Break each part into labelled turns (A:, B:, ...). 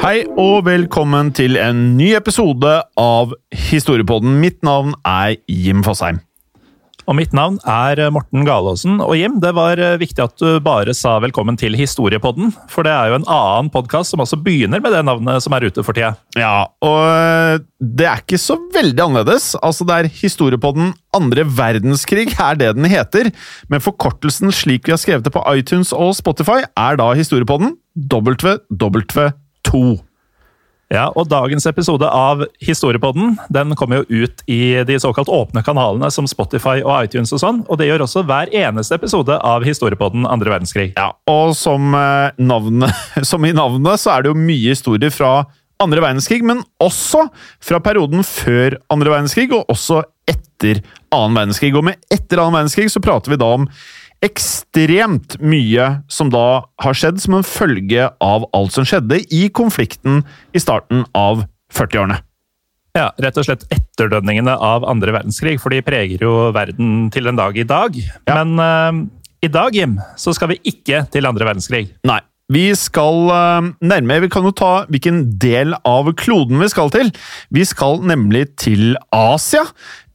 A: Hei og velkommen til en ny episode av Historiepodden. Mitt navn er Jim Fosheim.
B: Og mitt navn er Morten Galaasen. Og Jim, det var eh, viktig at du bare sa velkommen til Historiepodden. For det er jo en annen podkast som også begynner med det navnet som er ute for tida.
A: Ja, og øh, det er ikke så veldig annerledes. Altså, det er Historiepodden andre verdenskrig er det den heter, men forkortelsen slik vi har skrevet det på iTunes og Spotify, er da Historiepodden WW2.
B: Ja, og dagens episode av Historiepodden den kommer jo ut i de såkalt åpne kanalene som Spotify og iTunes og sånn, og det gjør også hver eneste episode av Historiepodden andre verdenskrig.
A: Ja, og som, eh, navnet, som i navnet så er det jo mye historier fra andre verdenskrig, men også fra perioden før andre verdenskrig, og også etter annen verdenskrig. Og med etter annen verdenskrig så prater vi da om ekstremt mye som da har skjedd som en følge av alt som skjedde i konflikten i starten av 40-årene.
B: Ja, rett og slett etterdønningene av andre verdenskrig, for de preger jo verden til en dag i dag.
A: Ja.
B: Men uh, i dag, Jim, så skal vi ikke til andre verdenskrig.
A: Nei. Vi skal uh, nærme Vi kan jo ta hvilken del av kloden vi skal til. Vi skal nemlig til Asia.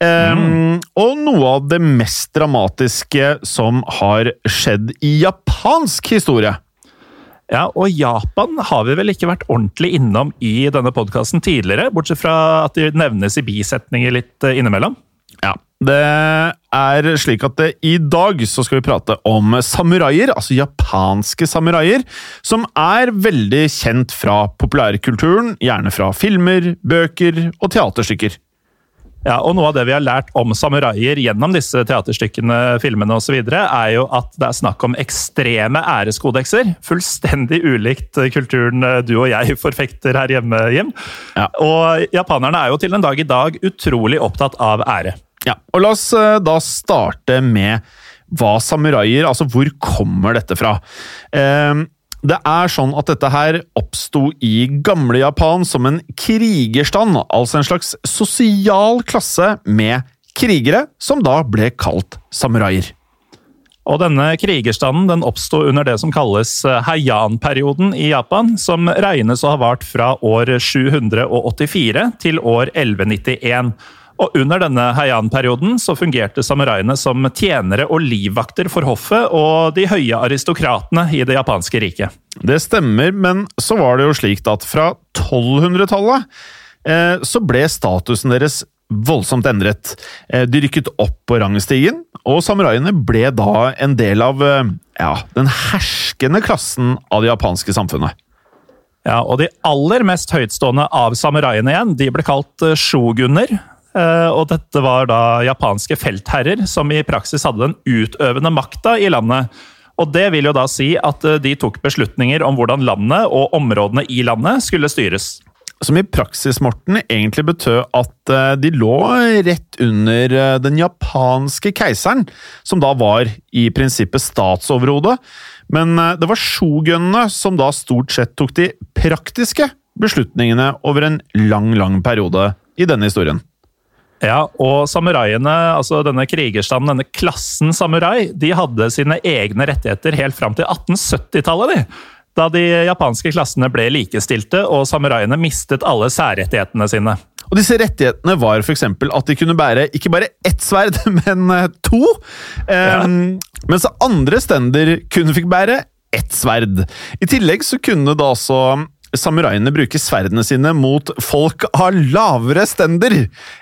A: Um, Og noe av det mest dramatiske som har skjedd i japansk historie.
B: Ja, og Japan har vi vel ikke vært ordentlig innom i denne podkasten tidligere, bortsett fra at de nevnes i bisetninger litt eh, innimellom.
A: Ja, Det er slik at det, i dag så skal vi prate om samuraier, altså japanske samuraier, som er veldig kjent fra populærkulturen, gjerne fra filmer, bøker og teaterstykker.
B: Ja, og Noe av det vi har lært om samuraier gjennom disse teaterstykkene, filmene osv., er jo at det er snakk om ekstreme æreskodekser. Fullstendig ulikt kulturen du og jeg forfekter her hjemme, Jim.
A: Ja.
B: Og japanerne er jo til en dag i dag utrolig opptatt av ære.
A: Ja, og La oss eh, da starte med hva samuraier Altså, hvor kommer dette fra? Eh, det er sånn at dette her oppsto i gamle Japan som en krigerstand, altså en slags sosial klasse med krigere, som da ble kalt samuraier.
B: Og denne krigerstanden den oppsto under det som kalles eh, Heian-perioden i Japan, som regnes å ha vart fra år 784 til år 1191. Og Under denne Heian-perioden så fungerte samuraiene som tjenere og livvakter for hoffet og de høye aristokratene i det japanske riket.
A: Det stemmer, men så var det jo slik at fra 1200-tallet eh, så ble statusen deres voldsomt endret. Eh, de rykket opp på rangstigen, og samuraiene ble da en del av eh, ja, den herskende klassen av det japanske samfunnet.
B: Ja, og De aller mest høytstående av samuraiene igjen, de ble kalt shogunner, shoguner. Eh, Og dette var da japanske feltherrer som i praksis hadde den utøvende makta i landet. Og Det vil jo da si at eh, de tok beslutninger om hvordan landet og områdene i landet skulle styres.
A: Som i praksis, Morten, egentlig betød at eh, de lå rett under den japanske keiseren, som da var i prinsippet statsoverhodet. Men det var shogunene som da stort sett tok de praktiske beslutningene over en lang, lang periode i denne historien.
B: Ja, og samuraiene, altså denne krigerstanden, denne klassen samurai, de hadde sine egne rettigheter helt fram til 1870-tallet, de. Da de japanske klassene ble likestilte og samuraiene mistet alle særrettighetene sine.
A: Og disse rettighetene var f.eks. at de kunne bære ikke bare ett sverd, men eh, to. Ja. Um, mens andre stender kun fikk bære ett sverd. I tillegg så kunne da også samuraiene bruker sverdene sine mot folk av lavere stender.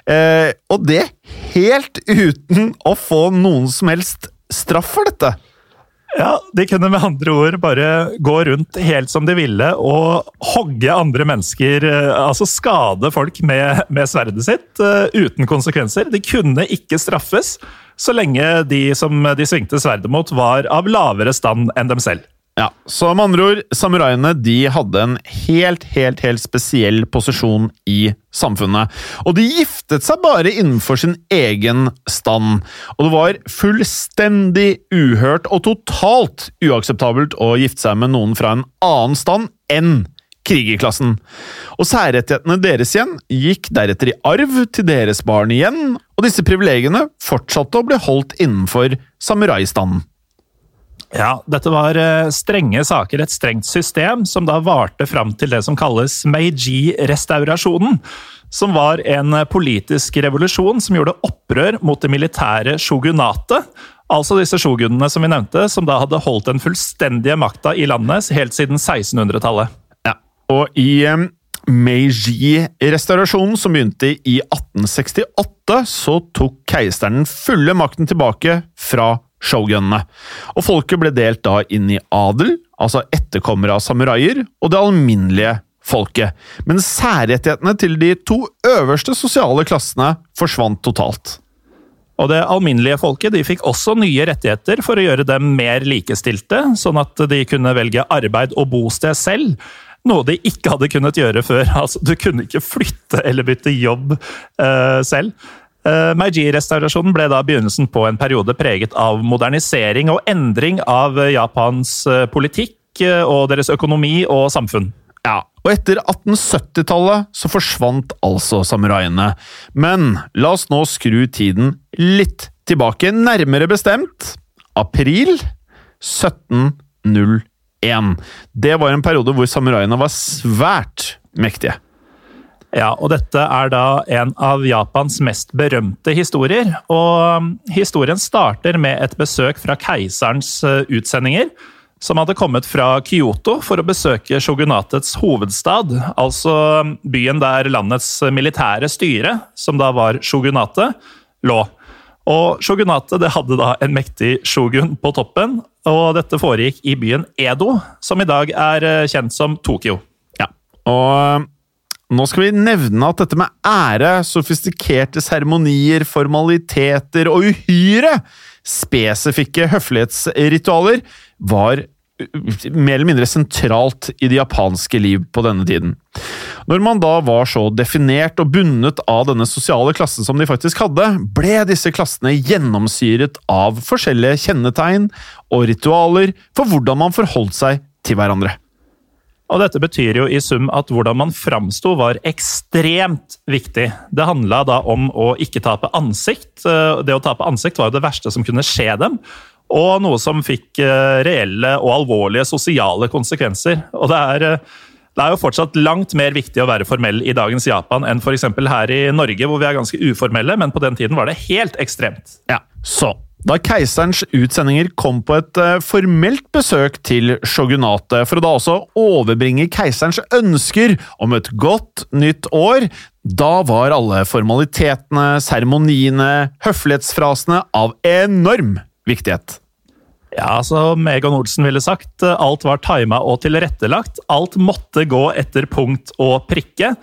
A: Eh, og det helt uten å få noen som helst straff for dette.
B: Ja, De kunne med andre ord bare gå rundt helt som de ville og hogge andre mennesker, eh, altså skade folk med, med sverdet sitt uh, uten konsekvenser. De kunne ikke straffes så lenge de som de svingte sverdet mot, var av lavere stand enn dem selv.
A: Ja, så med andre ord, samuraiene de hadde en helt, helt, helt spesiell posisjon i samfunnet. Og de giftet seg bare innenfor sin egen stand. Og det var fullstendig uhørt og totalt uakseptabelt å gifte seg med noen fra en annen stand enn krigerklassen. Og særrettighetene deres igjen gikk deretter i arv til deres barn igjen, og disse privilegiene fortsatte å bli holdt innenfor samuraistanden.
B: Ja, dette var eh, strenge saker, et strengt system, som da varte fram til det som kalles Meiji-restaurasjonen. Som var en politisk revolusjon som gjorde opprør mot det militære shogunatet. Altså disse shogunene som vi nevnte, som da hadde holdt den fullstendige makta i landet helt siden 1600-tallet.
A: Ja, og i um Meiji-restaurasjonen, som begynte i 1868, så tok keiseren fulle makten tilbake fra shogunene. Og folket ble delt da inn i adel, altså etterkommere av samuraier, og det alminnelige folket. Men særrettighetene til de to øverste sosiale klassene forsvant totalt.
B: Og Det alminnelige folket de fikk også nye rettigheter for å gjøre dem mer likestilte, sånn at de kunne velge arbeid og bosted selv. Noe de ikke hadde kunnet gjøre før. Altså, du kunne ikke flytte eller bytte jobb uh, selv. Uh, Meiji-restaurasjonen ble da begynnelsen på en periode preget av modernisering og endring av Japans uh, politikk og deres økonomi og samfunn.
A: Ja, og etter 1870-tallet så forsvant altså samuraiene. Men la oss nå skru tiden litt tilbake, nærmere bestemt april 1701. Det var en periode hvor samuraiene var svært mektige.
B: Ja, og dette er da en av Japans mest berømte historier. Og um, historien starter med et besøk fra keiserens uh, utsendinger, som hadde kommet fra Kyoto for å besøke shogunatets hovedstad, altså um, byen der landets militære styre, som da var shogunatet, lå. Og shogunatet det hadde da en mektig shogun på toppen, og dette foregikk i byen Edo, som i dag er uh, kjent som Tokyo.
A: Ja, og um, nå skal vi nevne at dette med ære, sofistikerte seremonier, formaliteter og uhyre spesifikke høflighetsritualer var mer eller mindre sentralt i det japanske liv på denne tiden. Når man da var så definert og bundet av denne sosiale klassen som de faktisk hadde, ble disse klassene gjennomsyret av forskjellige kjennetegn og ritualer for hvordan man forholdt seg til hverandre.
B: Og dette betyr jo i sum at hvordan man framsto var ekstremt viktig. Det handla da om å ikke tape ansikt. Eh, det å tape ansikt var jo det verste som kunne skje dem. Og noe som fikk eh, reelle og alvorlige sosiale konsekvenser. Og det er, eh, det er jo fortsatt langt mer viktig å være formell i dagens Japan enn f.eks. her i Norge, hvor vi er ganske uformelle, men på den tiden var det helt ekstremt.
A: Ja, så da keiserens utsendinger kom på et uh, formelt besøk til sjogunatet for å da også overbringe keiserens ønsker om et godt nytt år, da var alle formalitetene, seremoniene, høflighetsfrasene av enorm viktighet.
B: Ja, som Egon Olsen ville sagt, alt var tima og tilrettelagt. Alt måtte gå etter punkt og prikke.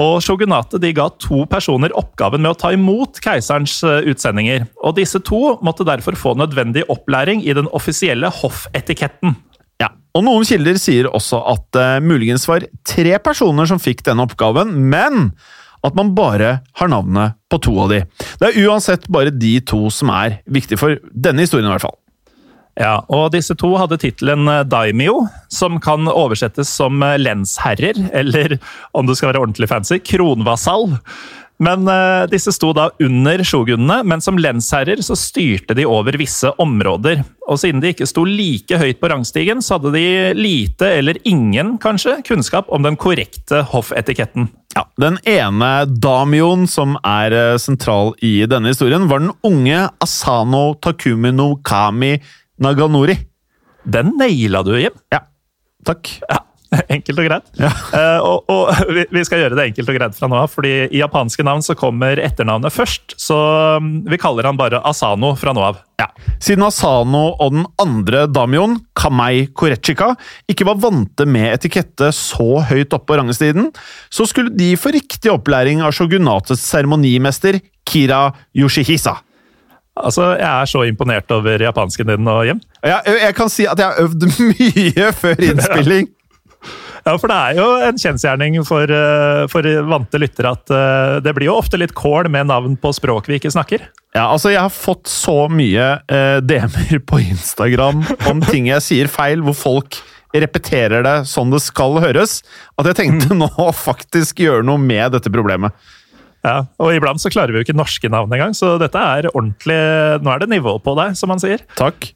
B: Og Shogunatet ga to personer oppgaven med å ta imot keiserens eh, utsendinger. og Disse to måtte derfor få nødvendig opplæring i den offisielle hoffetiketten.
A: Ja, og Noen kilder sier også at det uh, muligens var tre personer som fikk denne oppgaven, men at man bare har navnet på to av de. Det er uansett bare de to som er viktige for denne historien. i hvert fall.
B: Ja, og disse to hadde tittelen daimio, daimyo, som kan oversettes som eh, lensherrer, eller om det skal være ordentlig fancy, kronvasall. Men uh, disse sto da under sjogunene, men som lensherrer så styrte de over visse områder. Og siden de ikke sto like høyt på rangstigen, så hadde de lite, eller ingen kanskje, kunnskap om den korrekte hoffetiketten.
A: Ja, Den ene damioen som er sentral i denne historien, var den unge Asano Takumi no Kami Naganori.
B: Den naila du, Jim.
A: Ja. Takk.
B: Ja. Enkelt og greit.
A: Ja.
B: Uh, og, og vi skal gjøre det enkelt og greit fra nå av, fordi i japanske navn så kommer etternavnet først. Så um, vi kaller han bare Asano fra nå av.
A: Ja. Siden Asano og den andre damioen, Kamei Korechika, ikke var vante med etikette så høyt oppe på rangestiden, så skulle de få riktig opplæring av shogunatets seremonimester Kira Yoshihisa.
B: Altså, Jeg er så imponert over japansken din og Jim.
A: Ja, jeg kan si at jeg har øvd mye før innspilling.
B: Ja, for det er jo en kjensgjerning for, for vante lyttere at det blir jo ofte litt kål med navn på språk vi ikke snakker.
A: Ja, altså Jeg har fått så mye eh, DM-er på Instagram om ting jeg sier feil, hvor folk repeterer det sånn det skal høres, at jeg tenkte mm. nå faktisk gjøre noe med dette problemet.
B: Ja, og iblant så klarer vi jo ikke norske navn engang, så dette er ordentlig Nå er det nivå på deg, som man sier.
A: Takk.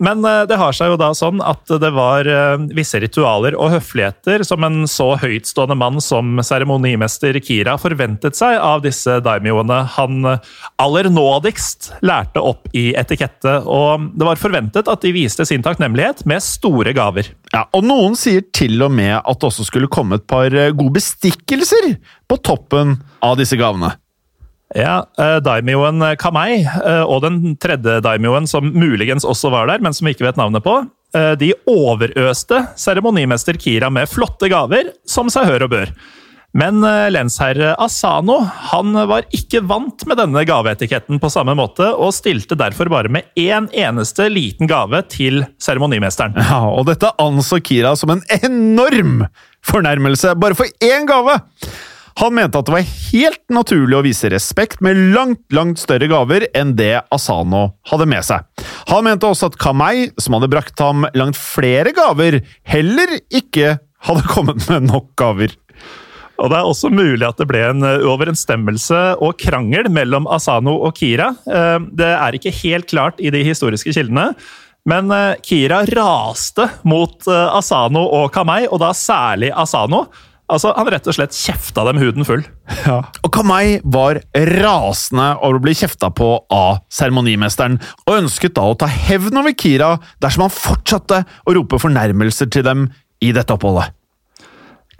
B: Men eh, det har seg jo da sånn at det var eh, visse ritualer og høfligheter som en så høytstående mann som seremonimester Kira forventet seg av disse daimioene han eh, aller nådigst lærte opp i etikette. Og det var forventet at de viste sin takknemlighet med store gaver.
A: Ja, Og noen sier til og med at det også skulle komme et par gode bestikkelser på toppen av disse gavene.
B: Ja, daimioen daimyoen Kamei uh, og den tredje daimyoen, som muligens også var der, men som vi ikke vet navnet på, de overøste seremonimester Kira med flotte gaver, som seg hør og bør. Men lensherre Asano han var ikke vant med denne gaveetiketten på samme måte, og stilte derfor bare med én eneste liten gave til seremonimesteren.
A: Ja, og dette anså Kira som en enorm fornærmelse, bare for én gave! Han mente at det var helt naturlig å vise respekt med langt, langt større gaver enn det Asano hadde med seg. Han mente også at Kamei, som hadde brakt ham langt flere gaver, heller ikke hadde kommet med nok gaver.
B: Og Det er også mulig at det ble en overensstemmelse og krangel mellom Asano og Kira. Eh, det er ikke helt klart i de historiske kildene. Men eh, Kira raste mot eh, Asano og Kamei, og da særlig Asano. Altså, Han rett og slett kjefta dem huden full.
A: Ja. Og Kamei var rasende over å bli kjefta på av seremonimesteren, og ønsket da å ta hevn over Kira dersom han fortsatte å rope fornærmelser til dem i dette oppholdet.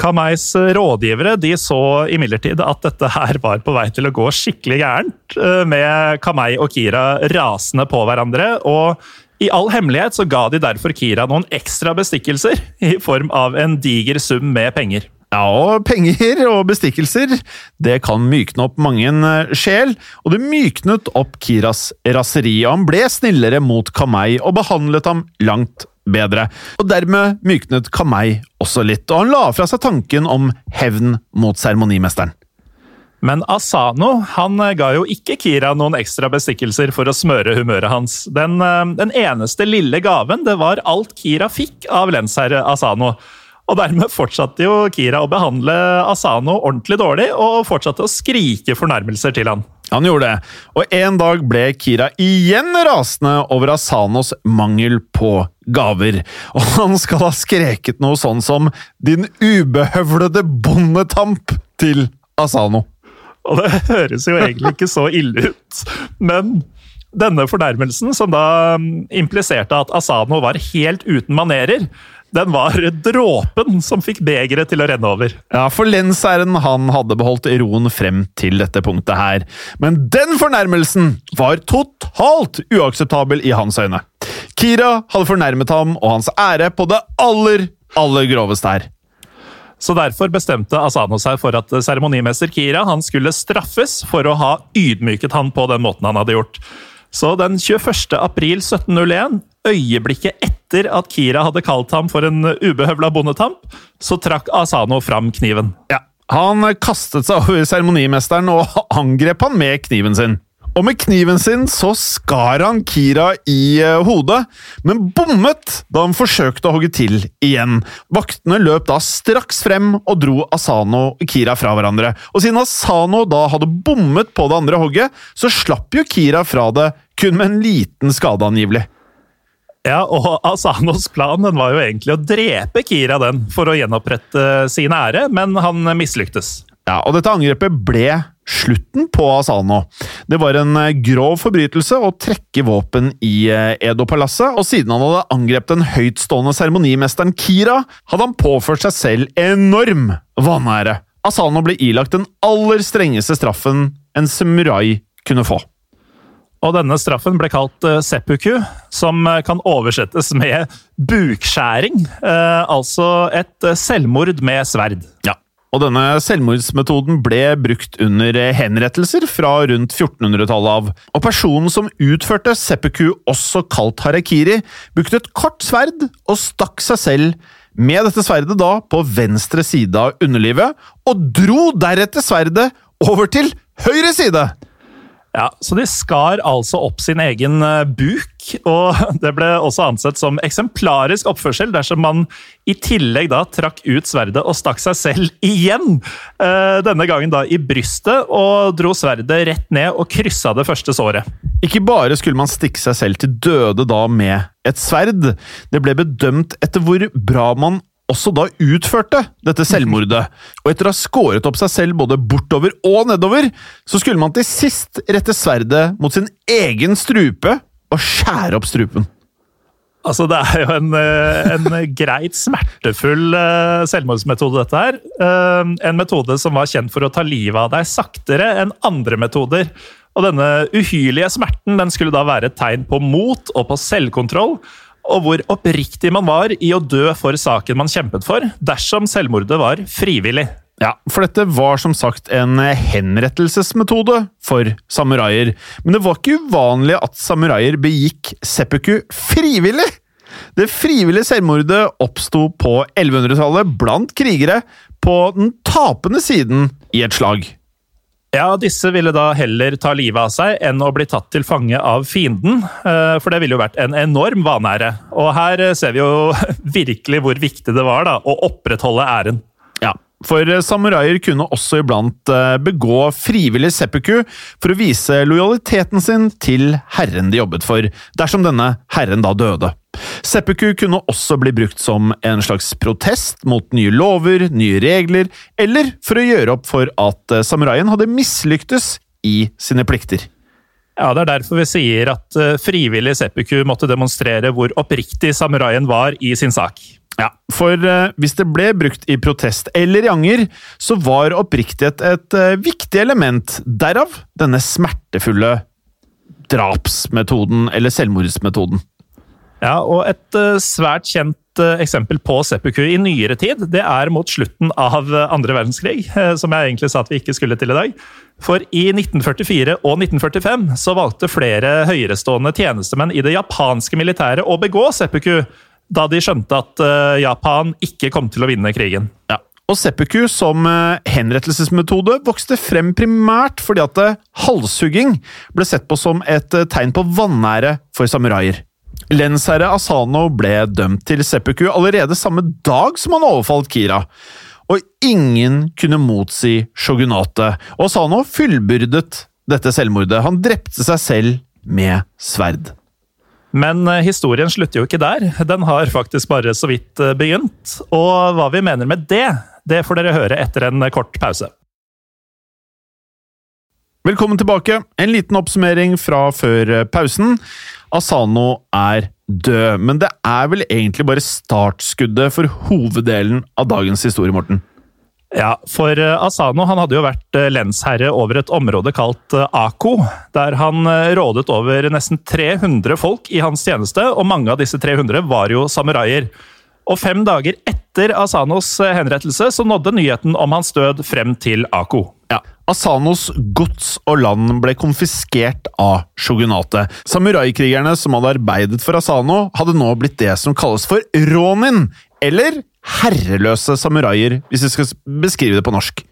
B: Kameis rådgivere de så imidlertid at dette her var på vei til å gå skikkelig gærent, eh, med Kamei og Kira rasende på hverandre. og i all hemmelighet så ga de derfor Kira noen ekstra bestikkelser i form av en diger sum med penger.
A: Ja, og penger og bestikkelser det kan mykne opp mange en eh, sjel, og det myknet opp Kiras raseri. og Han ble snillere mot Kamei og behandlet ham langt bedre. Og Dermed myknet Kamei også litt, og han la fra seg tanken om hevn mot seremonimesteren.
B: Men Asano han eh, ga jo ikke Kira noen ekstra bestikkelser for å smøre humøret hans. Den, eh, den eneste lille gaven det var alt Kira fikk av lensherre Asano. Og dermed fortsatte jo Kira å behandle Asano ordentlig dårlig, og fortsatte å skrike fornærmelser til han.
A: Han gjorde det, og en dag ble Kira igjen rasende over Asanos mangel på gaver. Og han skal ha skreket noe sånn som 'din ubehøvlede bondetamp' til Asano.
B: Og det høres jo egentlig ikke så ille ut, men denne fornærmelsen, som da impliserte at Asano var helt uten manerer, den var dråpen som fikk begeret til å renne over.
A: Ja, for lensherren han hadde beholdt roen frem til dette punktet her. Men den fornærmelsen var totalt uakseptabel i hans øyne. Kira hadde fornærmet ham og hans ære på det aller, aller groveste her.
B: Så Derfor bestemte Asano seg for at seremonimester Kira han skulle straffes for å ha ydmyket han på den måten han hadde gjort. Så den 21. april 1701, øyeblikket etter at Kira hadde kalt ham for en ubehøvla bondetamp, så trakk Asano fram kniven.
A: Ja, Han kastet seg over seremonimesteren og angrep han med kniven sin. Og med kniven sin så skar han Kira i eh, hodet, men bommet da han forsøkte å hogge til igjen. Vaktene løp da straks frem og dro Asano og Kira fra hverandre. Og siden Asano da hadde bommet på det andre hogget, så slapp jo Kira fra det kun med en liten skade, angivelig.
B: Ja, og Asanos plan var jo egentlig å drepe Kira den for å gjenopprette sin ære, men han mislyktes.
A: Ja, og dette angrepet ble slutten på Asano. Det var en eh, grov forbrytelse å trekke våpen i eh, Edo-palasset, og siden han hadde angrepet den høytstående seremonimesteren Kira, hadde han påført seg selv enorm vanære. Asano ble ilagt den aller strengeste straffen en samurai kunne få.
B: Og denne straffen ble kalt uh, seppuku, som kan oversettes med bukskjæring. Uh, altså et selvmord med sverd.
A: Ja, og denne selvmordsmetoden ble brukt under henrettelser fra rundt 1400-tallet av. Og personen som utførte seppuku, også kalt harakiri, brukte et kort sverd og stakk seg selv med dette sverdet da på venstre side av underlivet, og dro deretter sverdet over til høyre side!
B: Ja, Så de skar altså opp sin egen eh, buk, og det ble også ansett som eksemplarisk oppførsel dersom man i tillegg da trakk ut sverdet og stakk seg selv igjen. Eh, denne gangen da i brystet, og dro sverdet rett ned og kryssa det første såret.
A: Ikke bare skulle man stikke seg selv til døde da med et sverd, det ble bedømt etter hvor bra man også da utførte dette selvmordet. Og etter å ha skåret opp seg selv både bortover og nedover, så skulle man til sist rette sverdet mot sin egen strupe og skjære opp strupen.
B: Altså, Det er jo en, eh, en greit smertefull eh, selvmordsmetode, dette her. Eh, en metode som var kjent for å ta livet av deg saktere enn andre metoder. Og denne uhyrlige smerten den skulle da være et tegn på mot og på selvkontroll, og hvor oppriktig man var i å dø for saken man kjempet for, dersom selvmordet var frivillig.
A: Ja, for dette var som sagt en henrettelsesmetode for samuraier. Men det var ikke uvanlig at samuraier begikk seppuku frivillig! Det frivillige selvmordet oppsto på 1100-tallet blant krigere på den tapende siden i et slag.
B: Ja, disse ville da heller ta livet av seg enn å bli tatt til fange av fienden, eh, for det ville jo vært en enorm vanære. Og her eh, ser vi jo virkelig hvor viktig det var da, å opprettholde æren.
A: For eh, samuraier kunne også iblant begå frivillig seppuku for å vise lojaliteten sin til herren de jobbet for, dersom denne herren da døde. Seppuku kunne også bli brukt som en slags protest mot nye lover, nye regler, eller for å gjøre opp for at eh, samuraien hadde mislyktes i sine plikter.
B: Ja, Det er derfor vi sier at eh, frivillig seppuku måtte demonstrere hvor oppriktig samuraien var i sin sak.
A: Ja, For uh, hvis det ble brukt i protest eller i anger, så var oppriktighet et uh, viktig element. Derav denne smertefulle drapsmetoden, eller selvmordsmetoden.
B: Ja, og et uh, svært kjent eksempel på seppuku i nyere tid, det er mot slutten av andre verdenskrig, som jeg egentlig sa at vi ikke skulle til i dag. For i 1944 og 1945 så valgte flere høyerestående tjenestemenn i det japanske militæret å begå seppuku, da de skjønte at Japan ikke kom til å vinne krigen.
A: Ja. Og seppuku som henrettelsesmetode vokste frem primært fordi at halshugging ble sett på som et tegn på vanære for samuraier. Lensherre Asano ble dømt til seppuku allerede samme dag som han overfalt Kira. Og ingen kunne motsi shogunatet, og Asano fullbyrdet dette selvmordet. Han drepte seg selv med sverd.
B: Men eh, historien slutter jo ikke der. Den har faktisk bare så vidt eh, begynt. Og hva vi mener med det, det får dere høre etter en kort pause.
A: Velkommen tilbake. En liten oppsummering fra før eh, pausen. Asano er død, men det er vel egentlig bare startskuddet for hoveddelen av dagens historie, Morten?
B: Ja, for eh, Asano han hadde jo vært eh, lensherre over et område kalt eh, Ako, der han rådet over nesten 300 folk i hans tjeneste, og mange av disse 300 var jo samuraier. Og fem dager etter Asanos henrettelse så nådde nyheten om hans død frem til Ako.
A: Ja, Asanos gods og land ble konfiskert av shogunatet. Samuraikrigerne som hadde arbeidet for Asano, hadde nå blitt det som kalles for ronin, eller herreløse samuraier, hvis vi skal beskrive det på norsk.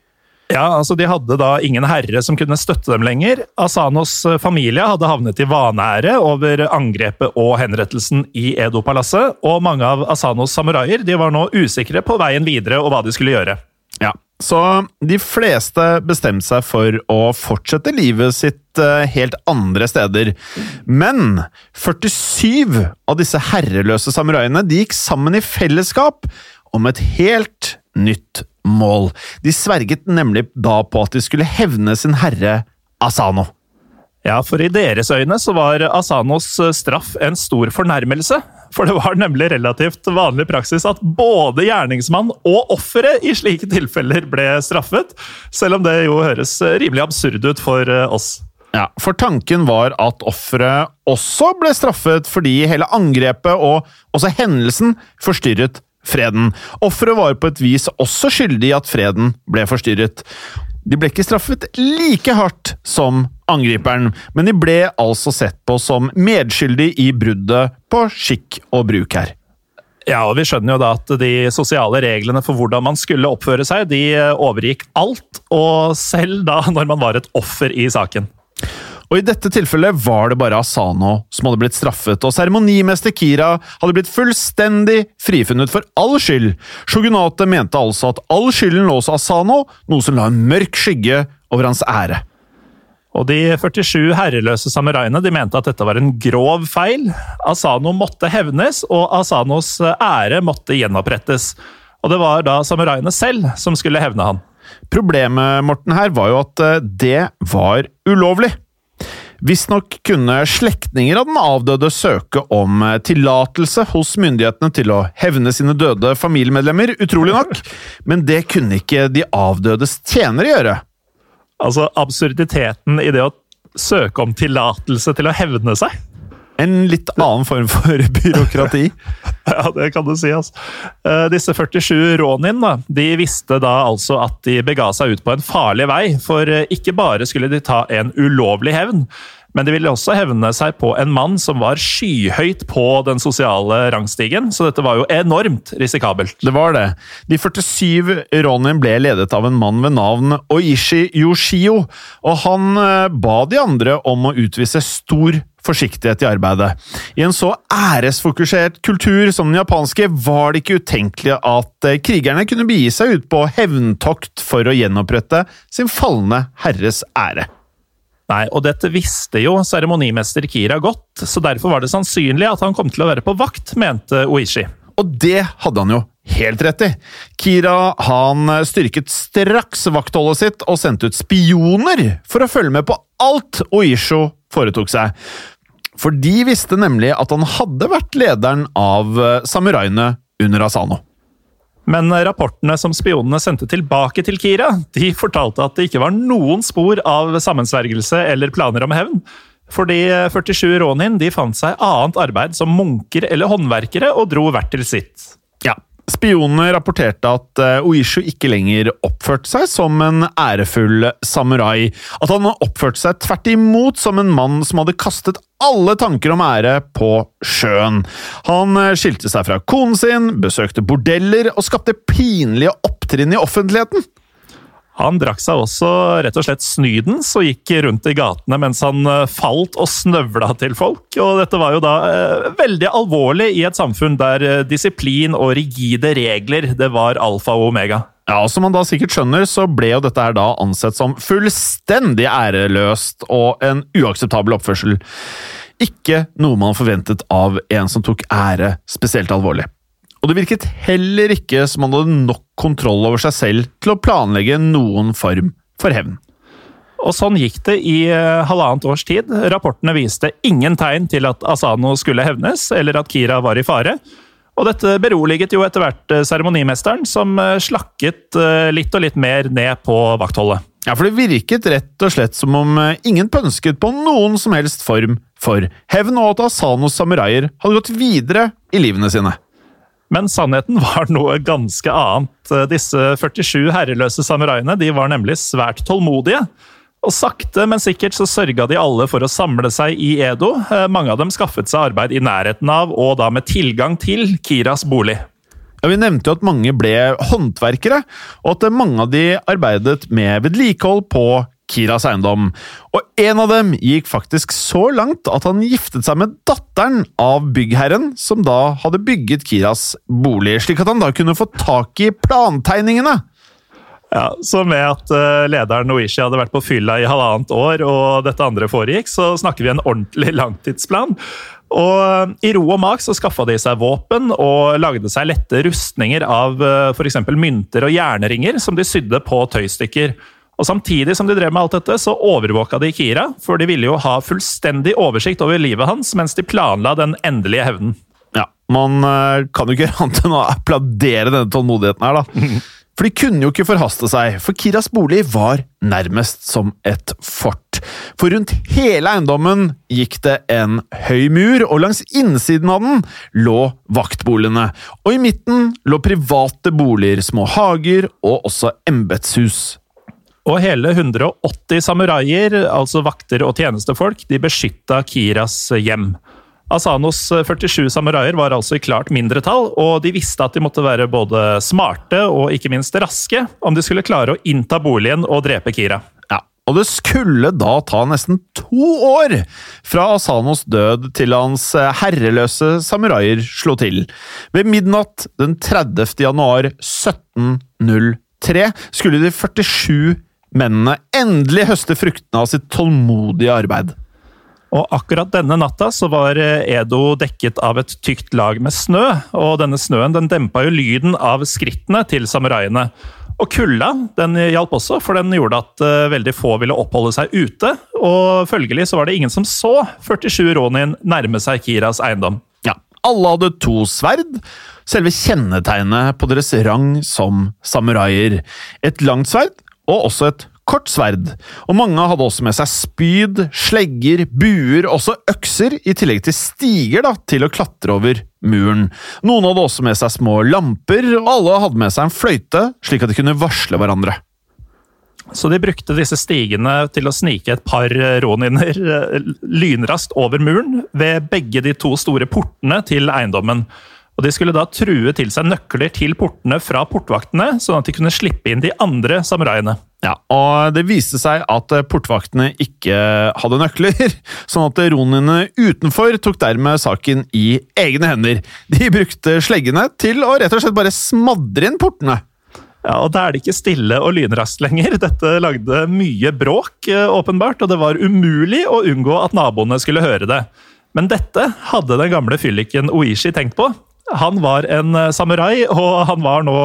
B: Ja, altså De hadde da ingen herre som kunne støtte dem lenger. Asanos eh, familie hadde havnet i vanære over angrepet og henrettelsen i Edo-palasset, og mange av Asanos samuraier de var nå usikre på veien videre og hva de skulle gjøre.
A: Ja, Så de fleste bestemte seg for å fortsette livet sitt eh, helt andre steder. Men 47 av disse herreløse samuraiene de gikk sammen i fellesskap om et helt nytt mål. De sverget nemlig da på at de skulle hevne sin herre Asano.
B: Ja, for i deres øyne så var Asanos straff en stor fornærmelse. For det var nemlig relativt vanlig praksis at både gjerningsmann og offeret i slike tilfeller ble straffet, selv om det jo høres rimelig absurd ut for oss.
A: Ja, For tanken var at offeret også ble straffet fordi hele angrepet og også hendelsen forstyrret freden. Offeret var på et vis også skyldig i at freden ble forstyrret. De ble ikke straffet like hardt som angriperen, men de ble altså sett på som medskyldig i bruddet på skikk og bruk her.
B: Ja, og vi skjønner jo da at de sosiale reglene for hvordan man skulle oppføre seg, de overgikk alt, og selv da når man var et offer i saken.
A: Og I dette tilfellet var det bare Asano som hadde blitt straffet, og seremonimester Kira hadde blitt fullstendig frifunnet for all skyld. Shogunatet mente altså at all skylden lå hos Asano, noe som la en mørk skygge over hans ære.
B: Og De 47 herreløse samuraiene de mente at dette var en grov feil. Asano måtte hevnes, og Asanos ære måtte gjenopprettes. Og Det var da samuraiene selv som skulle hevne han.
A: Problemet Morten, her var jo at eh, det var ulovlig. Visstnok kunne slektninger av den avdøde søke om eh, tillatelse hos myndighetene til å hevne sine døde familiemedlemmer, utrolig nok, men det kunne ikke de avdødes tjenere gjøre.
B: Altså absurditeten i det å søke om tillatelse til å hevne seg.
A: En litt annen form for byråkrati.
B: ja, det kan du si. altså. Disse 47 rånin da, de visste da altså at de bega seg ut på en farlig vei. For eh, ikke bare skulle de ta en ulovlig hevn, men de ville også hevne seg på en mann som var skyhøyt på den sosiale rangstigen, så dette var jo enormt risikabelt.
A: Det var det. De 47 Ronin ble ledet av en mann ved navn Oishi Yoshio, og han eh, ba de andre om å utvise stor forsiktighet i arbeidet. I en så æresfokusert kultur som den japanske var det ikke utenkelig at eh, krigerne kunne begi seg ut på hevntokt for å gjenopprette sin falne herres ære.
B: Nei, og dette visste jo seremonimester Kira godt, så derfor var det sannsynlig at han kom til å være på vakt, mente Oishi.
A: Og det hadde han jo helt rett i. Kira han styrket straks vaktholdet sitt og sendte ut spioner for å følge med på alt Oisho foretok seg. For de visste nemlig at han hadde vært lederen av samuraiene under Asano.
B: Men rapportene som spionene sendte tilbake til Kira, de fortalte at det ikke var noen spor av sammensvergelse eller planer om hevn. For de 47 rånin de fant seg annet arbeid som munker eller håndverkere og dro hvert til sitt.
A: Ja, Spionene rapporterte at eh, Oishu ikke lenger oppførte seg som en ærefull samurai. At han oppførte seg tvert imot som en mann som hadde kastet alle tanker om ære på sjøen. Han eh, skilte seg fra konen sin, besøkte bordeller og skapte pinlige opptrinn i offentligheten.
B: Han drakk seg også rett og slett snydens og gikk rundt i gatene mens han eh, falt og snøvla til folk. Og dette var jo da eh, veldig alvorlig i et samfunn der eh, disiplin og rigide regler det var alfa og omega.
A: Ja, og Som man da sikkert skjønner, så ble jo dette her da ansett som fullstendig æreløst og en uakseptabel oppførsel. Ikke noe man forventet av en som tok ære spesielt alvorlig. Og det virket heller ikke som han hadde nok kontroll over seg selv til å planlegge noen form for hevn.
B: Og sånn gikk det i eh, halvannet års tid. Rapportene viste ingen tegn til at Asano skulle hevnes, eller at Kira var i fare. Og dette beroliget jo etter hvert eh, seremonimesteren, som eh, slakket litt og litt mer ned på vaktholdet.
A: Ja, for det virket rett og slett som om ingen pønsket på noen som helst form for hevn, og at Asanos samuraier hadde gått videre i livene sine.
B: Men sannheten var noe ganske annet. Disse 47 herreløse samuraiene de var nemlig svært tålmodige. Og sakte, men sikkert så sørga de alle for å samle seg i Edo. Mange av dem skaffet seg arbeid i nærheten av, og da med tilgang til, Kiras bolig.
A: Ja, Vi nevnte jo at mange ble håndverkere, og at mange av de arbeidet med vedlikehold på Kiras eiendom. Og en av dem gikk faktisk så langt at han giftet seg med datteren av byggherren, som da hadde bygget Kiras bolig, slik at han da kunne få tak i plantegningene.
B: Ja, Så med at uh, lederen Oishi hadde vært på fylla i halvannet år, og dette andre foregikk, så snakker vi en ordentlig langtidsplan. Og uh, I ro og mak så skaffa de seg våpen og lagde seg lette rustninger av uh, f.eks. mynter og jernringer som de sydde på tøystykker. Og Samtidig som de drev med alt dette, så overvåka de Kira, for de ville jo ha fullstendig oversikt over livet hans mens de planla den endelige hevnen.
A: Ja, Man kan jo ikke annet enn å applaudere denne tålmodigheten her, da. For de kunne jo ikke forhaste seg, for Kiras bolig var nærmest som et fort. For rundt hele eiendommen gikk det en høy mur, og langs innsiden av den lå vaktboligene. Og i midten lå private boliger, små hager og også embetshus.
B: Og hele 180 samuraier, altså vakter og tjenestefolk, de beskytta Kiras hjem. Asanos 47 eh, samuraier var altså i klart mindretall, og de visste at de måtte være både smarte og ikke minst raske om de skulle klare å innta boligen og drepe Kira.
A: Ja, og det skulle da ta nesten to år fra Asanos død til hans eh, herreløse samuraier slo til. Ved midnatt den 30. januar 1703 skulle de 47 mennene endelig høste fruktene av sitt tålmodige arbeid.
B: Og akkurat denne natta så var eh, Edo dekket av et tykt lag med snø, og denne snøen den dempa jo lyden av skrittene til samuraiene. Og kulda den hjalp også, for den gjorde at uh, veldig få ville oppholde seg ute. Og følgelig så var det ingen som så 47 ronin nærme seg Kiras eiendom.
A: Ja, alle hadde to sverd, selve kjennetegnet på deres rang som samuraier. Et langt sverd og også et kort sverd, og mange hadde også med seg spyd, slegger, buer, også økser, i tillegg til stiger da, til å klatre over muren. Noen hadde også med seg små lamper, og alle hadde med seg en fløyte, slik at de kunne varsle hverandre.
B: Så de brukte disse stigene til å snike et par roniner eh, lynraskt over muren ved begge de to store portene til eiendommen. Og De skulle da true til seg nøkler til portene fra portvaktene, sånn at de kunne slippe inn de andre samuraiene.
A: Ja, og Det viste seg at portvaktene ikke hadde nøkler, sånn at ronene utenfor tok dermed saken i egne hender. De brukte sleggene til å rett og slett bare smadre inn portene.
B: Ja, og Da er det ikke stille og lynraskt lenger. Dette lagde mye bråk, eh, åpenbart, og det var umulig å unngå at naboene skulle høre det. Men dette hadde den gamle fylliken Oishi tenkt på, han var en eh, samurai, og han var nå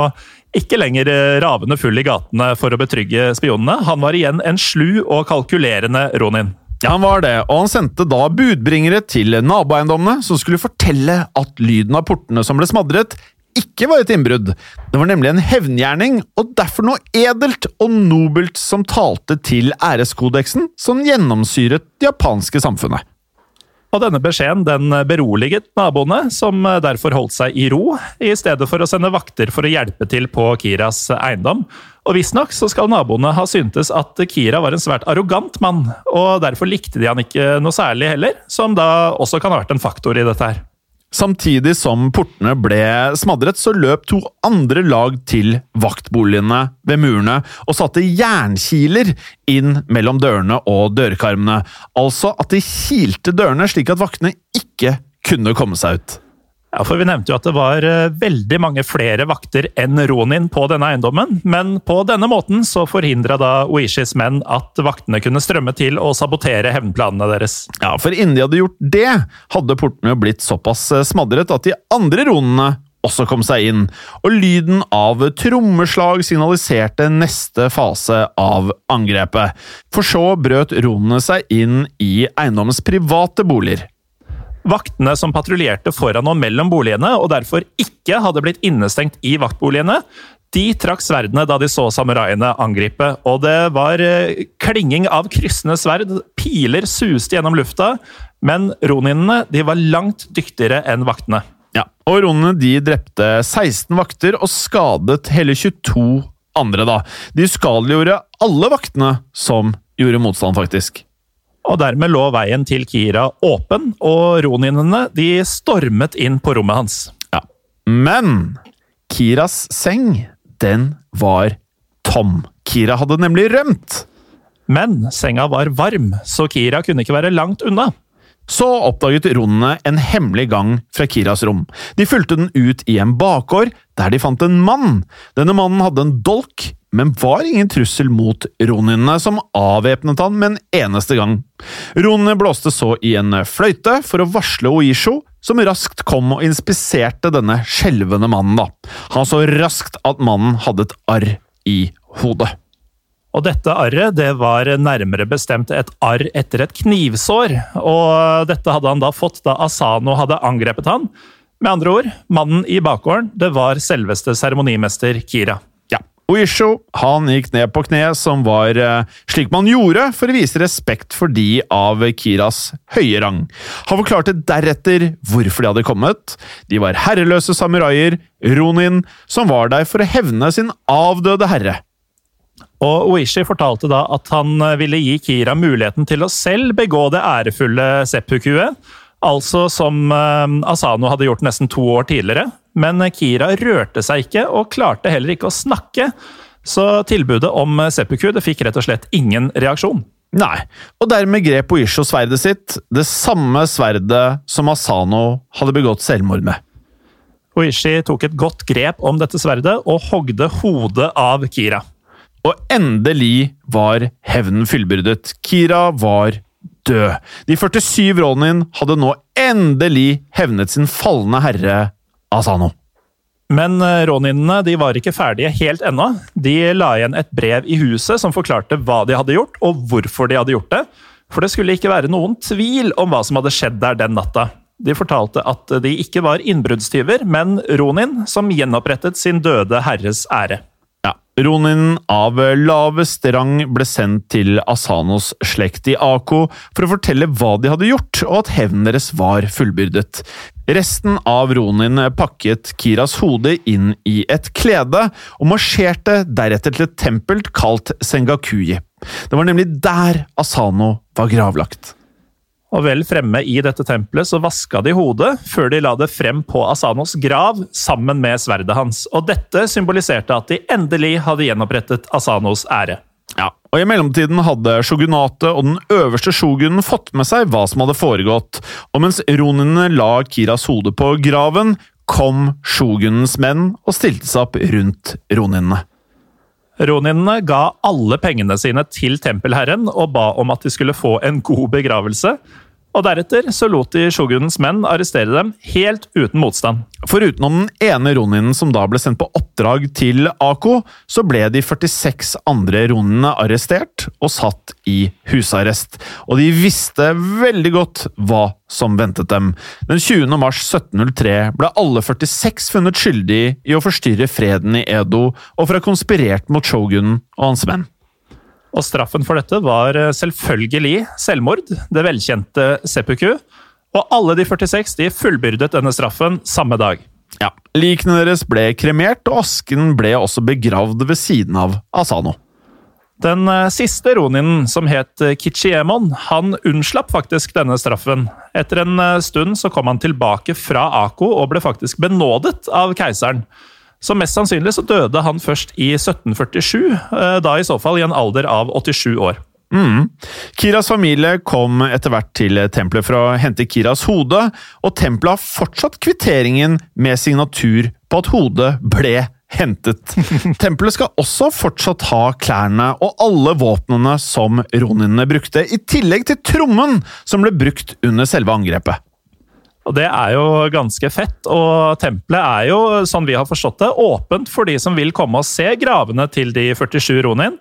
B: ikke lenger eh, ravende full i gatene for å betrygge spionene. Han var igjen en slu og kalkulerende Ronin.
A: Ja, han var det, og han sendte da budbringere til naboeiendommene som skulle fortelle at lyden av portene som ble smadret, ikke var et innbrudd. Det var nemlig en hevngjerning, og derfor noe edelt og nobelt som talte til æreskodeksen som gjennomsyret det japanske samfunnet.
B: Og denne beskjeden den beroliget naboene, som derfor holdt seg i ro, i stedet for å sende vakter for å hjelpe til på Kiras eiendom. Og visstnok skal naboene ha syntes at Kira var en svært arrogant mann, og derfor likte de han ikke noe særlig heller, som da også kan ha vært en faktor i dette her.
A: Samtidig som portene ble smadret, så løp to andre lag til vaktboligene ved murene og satte jernkiler inn mellom dørene og dørkarmene. Altså at de kilte dørene slik at vaktene ikke kunne komme seg ut.
B: Ja, for Vi nevnte jo at det var eh, veldig mange flere vakter enn Ronin på denne eiendommen, men på denne måten så forhindra da Oishis menn at vaktene kunne strømme til og sabotere hevnplanene deres.
A: Ja, for innen de hadde gjort det, hadde portene blitt såpass eh, smadret at de andre ronene også kom seg inn, og lyden av trommeslag signaliserte neste fase av angrepet. For så brøt ronene seg inn i eiendommens private boliger.
B: Vaktene som patruljerte foran og mellom boligene, og derfor ikke hadde blitt innestengt i vaktboligene, de trakk sverdene da de så samuraiene angripe, og det var eh, klinging av kryssende sverd, piler suste gjennom lufta, men roninene de var langt dyktigere enn vaktene.
A: Ja, og Ronene de drepte 16 vakter og skadet hele 22 andre. da. De uskadeliggjorde alle vaktene som gjorde motstand, faktisk
B: og dermed lå veien til Kira åpen, og roninene de stormet inn på rommet hans.
A: Ja. Men Kiras seng, den var tom. Kira hadde nemlig rømt.
B: Men senga var varm, så Kira kunne ikke være langt unna.
A: Så oppdaget ronene en hemmelig gang fra Kiras rom. De fulgte den ut i en bakgård, der de fant en mann. Denne mannen hadde en dolk, men var ingen trussel mot roninene, som avvæpnet han med en eneste gang. Ronene blåste så i en fløyte for å varsle Oisho, som raskt kom og inspiserte denne skjelvende mannen. da. Han så raskt at mannen hadde et arr i hodet.
B: Og dette arret det var nærmere bestemt et arr etter et knivsår. Og dette hadde han da fått da Asano hadde angrepet han. Med andre ord, mannen i bakgården, det var selveste seremonimester Kira.
A: Ja, Oisho han gikk ned på kne, som var eh, slik man gjorde for å vise respekt for de av Kiras høye rang. Han forklarte deretter hvorfor de hadde kommet. De var herreløse samuraier, Ronin, som var der for å hevne sin avdøde herre.
B: Og Oishi fortalte da at han eh, ville gi Kira muligheten til å selv begå det ærefulle seppukuet, altså som eh, Asano hadde gjort nesten to år tidligere. Men Kira rørte seg ikke, og klarte heller ikke å snakke, så tilbudet om seppuku det fikk rett og slett ingen reaksjon.
A: Nei, og dermed grep Oisho sverdet sitt, det samme sverdet som Asano hadde begått selvmord med.
B: Oishi tok et godt grep om dette sverdet og hogde hodet av Kira.
A: Og endelig var hevnen fullbyrdet. Kira var død. De 47 Ronin hadde nå endelig hevnet sin falne herre Asano.
B: Men råninene de var ikke ferdige helt ennå. De la igjen et brev i huset som forklarte hva de hadde gjort, og hvorfor de hadde gjort det. For det skulle ikke være noen tvil om hva som hadde skjedd der den natta. De fortalte at de ikke var innbruddstyver, men ronin som gjenopprettet sin døde herres ære.
A: Ronin av laveste rang ble sendt til Asanos slekt i Ako for å fortelle hva de hadde gjort, og at hevnen deres var fullbyrdet. Resten av Ronin pakket Kiras hode inn i et klede, og marsjerte deretter til et tempel kalt Sengakuyi. Det var nemlig der Asano var gravlagt.
B: Og vel fremme i dette tempelet så vaska de hodet, før de la det frem på Asanos grav sammen med sverdet hans. Og dette symboliserte at de endelig hadde gjenopprettet Asanos ære.
A: Ja, og I mellomtiden hadde shogunatet og den øverste shogunen fått med seg hva som hadde foregått, og mens roninene la Kiras hode på graven, kom shogunens menn og stilte seg opp rundt roninene.
B: Roninene ga alle pengene sine til tempelherren og ba om at de skulle få en god begravelse, og deretter så lot de shogunens menn arrestere dem helt uten motstand.
A: For utenom den ene roninen som da ble sendt på oppdrag til Ako, så ble de 46 andre roninene arrestert og satt i husarrest. Og de visste veldig godt hva som ventet dem. Den 20. mars 1703 ble alle 46 funnet skyldig i å forstyrre freden i Edo og for å ha konspirert mot shogunen og hans menn.
B: Og straffen for dette var eh, selvfølgelig selvmord, det velkjente seppuku. Og alle de 46 de fullbyrdet denne straffen samme dag.
A: Ja, Likene deres ble kremert, og asken ble også begravd ved siden av Asano.
B: Den eh, siste roninen, som het eh, Kichiemon, han unnslapp faktisk denne straffen. Etter en stund så kom han tilbake fra Ako og ble faktisk benådet av keiseren. Så mest sannsynlig så døde han først i 1747, eh, da i så fall i en alder av 87 år.
A: Mm. Kiras familie kom etter hvert til tempelet for å hente Kiras hode, og tempelet har fortsatt kvitteringen med signatur på at hodet ble hentet. Tempelet skal også fortsatt ha klærne og alle våpnene som roninene brukte, i tillegg til trommen som ble brukt under selve angrepet.
B: Og Det er jo ganske fett, og tempelet er jo, sånn vi har forstått det, åpent for de som vil komme og se gravene til de 47 ronin.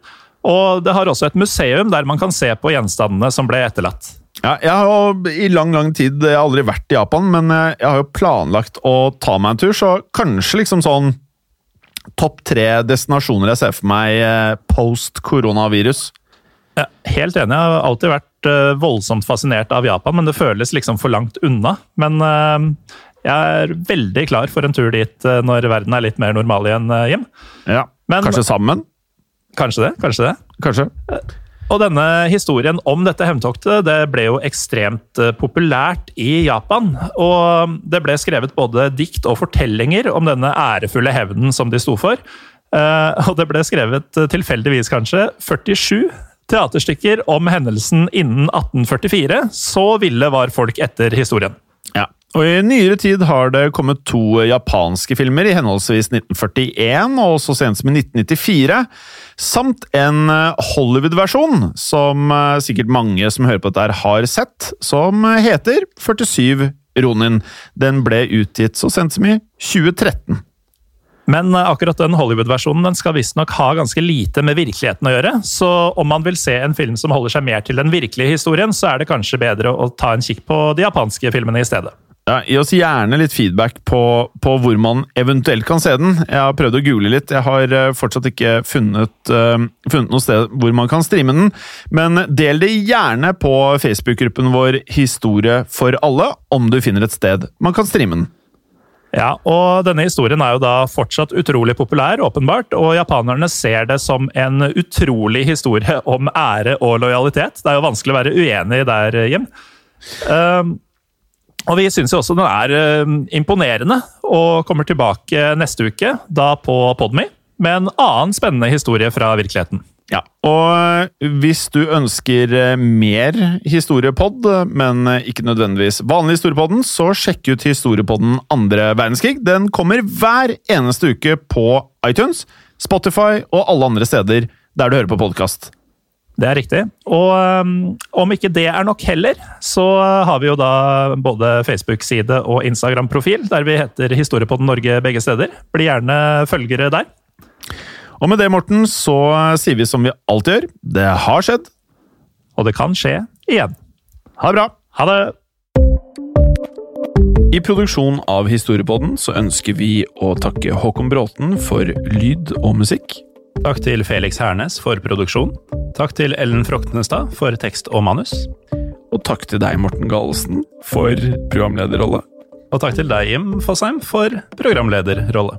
B: Og det har også et museum der man kan se på gjenstandene som ble etterlatt.
A: Ja, jeg har jo i lang lang tid jeg har aldri vært i Japan, men jeg har jo planlagt å ta meg en tur, så kanskje liksom sånn topp tre destinasjoner jeg ser for meg eh, post koronavirus.
B: Ja, helt enig. Jeg har alltid vært voldsomt fascinert av Japan, men det føles liksom for langt unna. Men uh, jeg er veldig klar for en tur dit uh, når verden er litt mer normal igjen, Jim.
A: Ja, men, Kanskje sammen?
B: Kanskje det. Kanskje det.
A: Kanskje.
B: Og denne historien om dette hevntoktet det ble jo ekstremt eh, populært i Japan. Og det ble skrevet både dikt og fortellinger om denne ærefulle hevnen som de sto for. Eh, og det ble skrevet, eh, tilfeldigvis kanskje, 47 teaterstykker om hendelsen innen 1844. Så ville var folk etter historien.
A: Ja. Og I nyere tid har det kommet to japanske filmer, i henholdsvis 1941 og så sent som i 1994. Samt en eh, Hollywood-versjon, som eh, sikkert mange som hører på dette har sett, som heter 47 Ronin. Den ble utgitt så sent som i 2013.
B: Men eh, akkurat den Hollywood-versjonen den skal visstnok ha ganske lite med virkeligheten å gjøre. Så om man vil se en film som holder seg mer til den virkelige historien, så er det kanskje bedre å ta en kikk på de japanske filmene i stedet.
A: Ja, Gi oss gjerne litt feedback på, på, hvor man eventuelt kan se den. Jeg har prøvd å google litt. Jeg har eh, fortsatt ikke funnet, uh, funnet noe sted hvor man kan streame den. Men del det gjerne på Facebook-gruppen vår Historie for alle, om du finner et sted man kan streame den.
B: Ja, og denne historien er jo da fortsatt utrolig populær, åpenbart, og japanerne ser det som en utrolig historie om ære og lojalitet. Det er jo vanskelig å være uenig der, Jim. Um, og vi syns jo også den er uh, imponerende, og kommer tilbake neste uke, da på Podme, med en annen spennende historie fra virkeligheten.
A: Ja, og hvis du ønsker eh, mer historiepod, men ikke nødvendigvis vanlig historiepodden, så sjekk ut historiepodden andre verdenskrig. Den kommer hver eneste uke på iTunes, Spotify og alle andre steder der du hører på podkast.
B: Det er riktig. Og um, om ikke det er nok heller, så har vi jo da både Facebook-side og Instagram-profil, der vi heter Historiepodden Norge begge steder. Bli gjerne følgere der.
A: Og med det, Morten, så sier vi som vi alltid gjør. Det har skjedd.
B: Og det kan skje igjen.
A: Ha det bra.
B: Ha det.
A: I produksjonen av Historiepodden så ønsker vi å takke Håkon Bråten for lyd og musikk.
B: Takk til Felix Hernes for produksjon. Takk til Ellen Froktenestad for tekst og manus.
A: Og takk til deg, Morten Galesen, for programlederrolle.
B: Og takk til deg, Jim Fosheim, for programlederrolle.